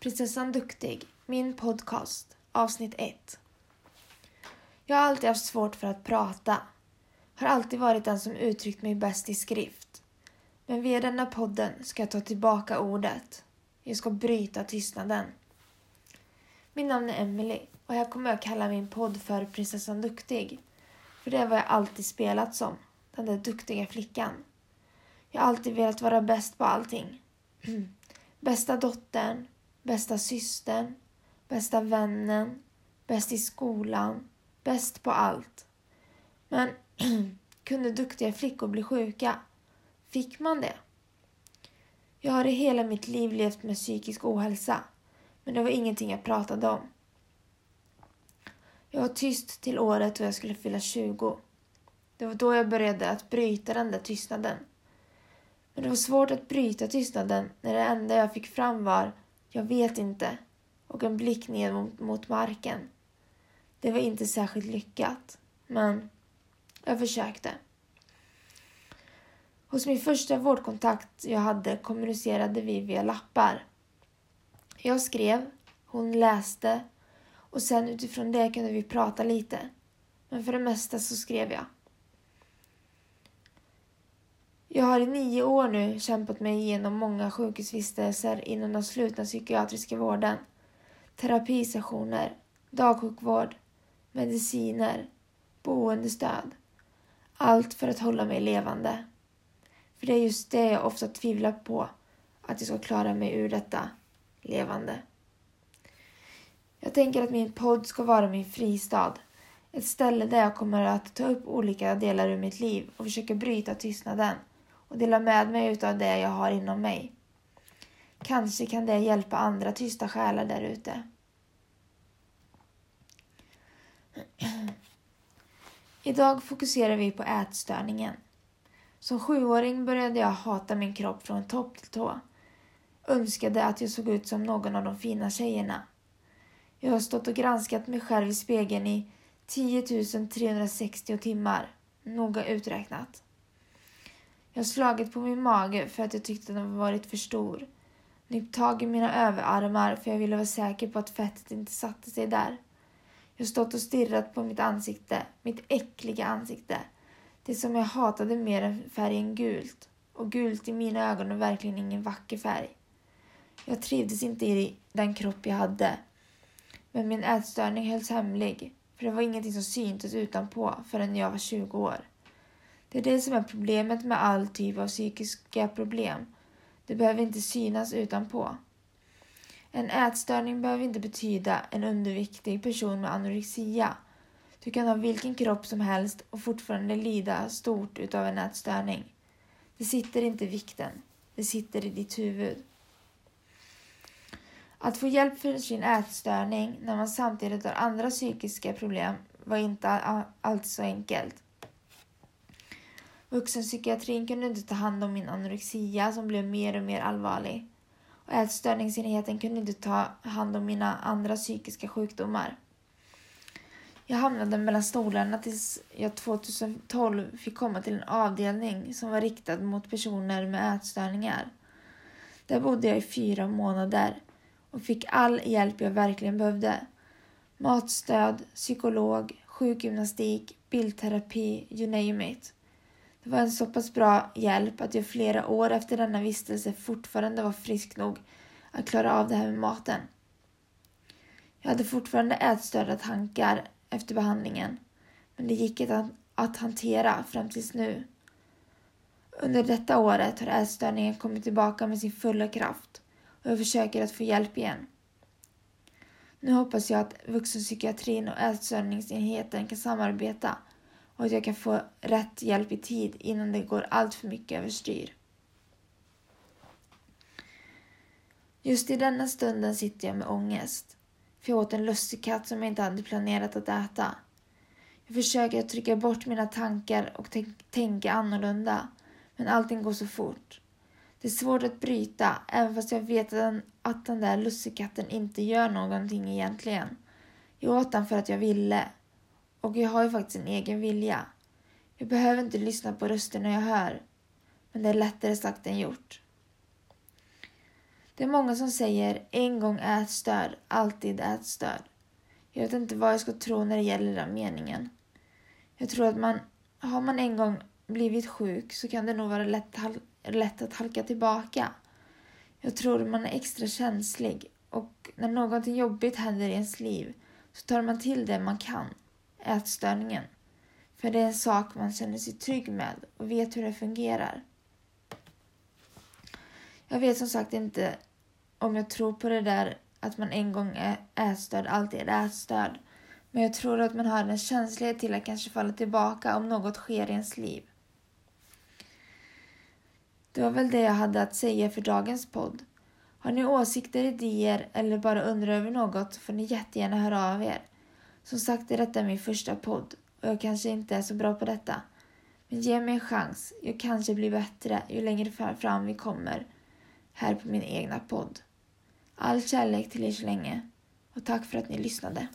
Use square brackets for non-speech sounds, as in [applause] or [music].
Prinsessan Duktig, min podcast, avsnitt 1. Jag har alltid haft svårt för att prata. Har alltid varit den som uttryckt mig bäst i skrift. Men via denna podden ska jag ta tillbaka ordet. Jag ska bryta tystnaden. Mitt namn är Emily och jag kommer att kalla min podd för Prinsessan Duktig. För det är vad jag alltid spelat som, den där duktiga flickan. Jag har alltid velat vara bäst på allting. [clears throat] Bästa dottern, bästa systern, bästa vännen, bäst i skolan, bäst på allt. Men [clears throat] kunde duktiga flickor bli sjuka? Fick man det? Jag har i hela mitt liv levt med psykisk ohälsa, men det var ingenting jag pratade om. Jag var tyst till året då jag skulle fylla 20. Det var då jag började att bryta den där tystnaden. Men det var svårt att bryta tystnaden när det enda jag fick fram var ”jag vet inte” och en blick ner mot, mot marken. Det var inte särskilt lyckat, men jag försökte. Hos min första vårdkontakt jag hade kommunicerade vi via lappar. Jag skrev, hon läste och sen utifrån det kunde vi prata lite. Men för det mesta så skrev jag. Jag har i nio år nu kämpat mig igenom många sjukhusvistelser inom den slutna psykiatriska vården, terapisessioner, dagsjukvård, mediciner, boendestöd. Allt för att hålla mig levande. För det är just det jag ofta tvivlar på, att jag ska klara mig ur detta levande. Jag tänker att min podd ska vara min fristad. Ett ställe där jag kommer att ta upp olika delar ur mitt liv och försöka bryta tystnaden och dela med mig utav det jag har inom mig. Kanske kan det hjälpa andra tysta själar där ute. Idag fokuserar vi på ätstörningen. Som sjuåring började jag hata min kropp från topp till tå. Önskade att jag såg ut som någon av de fina tjejerna. Jag har stått och granskat mig själv i spegeln i 10 360 timmar, noga uträknat. Jag har slagit på min mage för att jag tyckte den varit för stor. Nypt tag i mina överarmar för jag ville vara säker på att fettet inte satte sig där. Jag har stått och stirrat på mitt ansikte, mitt äckliga ansikte. Det som jag hatade mer än färgen gult. Och gult i mina ögon är verkligen ingen vacker färg. Jag trivdes inte i den kropp jag hade. Men min ätstörning hölls hemlig, för det var ingenting som syntes utanpå förrän jag var 20 år. Det är det som är problemet med all typ av psykiska problem. Det behöver inte synas utanpå. En ätstörning behöver inte betyda en underviktig person med anorexia. Du kan ha vilken kropp som helst och fortfarande lida stort utav en ätstörning. Det sitter inte i vikten. Det sitter i ditt huvud. Att få hjälp för sin ätstörning när man samtidigt har andra psykiska problem var inte alltid så enkelt. Vuxenpsykiatrin kunde inte ta hand om min anorexia som blev mer och mer allvarlig. Och ätstörningsenheten kunde inte ta hand om mina andra psykiska sjukdomar. Jag hamnade mellan stolarna tills jag 2012 fick komma till en avdelning som var riktad mot personer med ätstörningar. Där bodde jag i fyra månader och fick all hjälp jag verkligen behövde. Matstöd, psykolog, sjukgymnastik, bildterapi, you name it. Det var en så pass bra hjälp att jag flera år efter denna vistelse fortfarande var frisk nog att klara av det här med maten. Jag hade fortfarande ätstörda tankar efter behandlingen, men det gick att hantera fram tills nu. Under detta året har ätstörningen kommit tillbaka med sin fulla kraft och jag försöker att få hjälp igen. Nu hoppas jag att vuxenpsykiatrin och ätstörningsenheten kan samarbeta och att jag kan få rätt hjälp i tid innan det går allt för mycket överstyr. Just i denna stunden sitter jag med ångest. För jag åt en lussekatt som jag inte hade planerat att äta. Jag försöker att trycka bort mina tankar och tänka annorlunda. Men allting går så fort. Det är svårt att bryta, även fast jag vet att den, att den där lussekatten inte gör någonting egentligen. Jag åt den för att jag ville. Och jag har ju faktiskt en egen vilja. Jag behöver inte lyssna på rösterna jag hör. Men det är lättare sagt än gjort. Det är många som säger en gång ätstörd, alltid ätstörd. Jag vet inte vad jag ska tro när det gäller den meningen. Jag tror att man, har man en gång blivit sjuk så kan det nog vara lätt, lätt att halka tillbaka. Jag tror man är extra känslig och när någonting jobbigt händer i ens liv så tar man till det man kan, ätstörningen. För det är en sak man känner sig trygg med och vet hur det fungerar. Jag vet som sagt inte om jag tror på det där att man en gång är ätstörd, alltid är ätstörd. Men jag tror att man har en känslighet till att kanske falla tillbaka om något sker i ens liv. Det var väl det jag hade att säga för dagens podd. Har ni åsikter, idéer eller bara undrar över något får ni jättegärna höra av er. Som sagt är detta min första podd och jag kanske inte är så bra på detta. Men ge mig en chans. Jag kanske blir bättre ju längre fram vi kommer här på min egna podd. All kärlek till er så länge och tack för att ni lyssnade.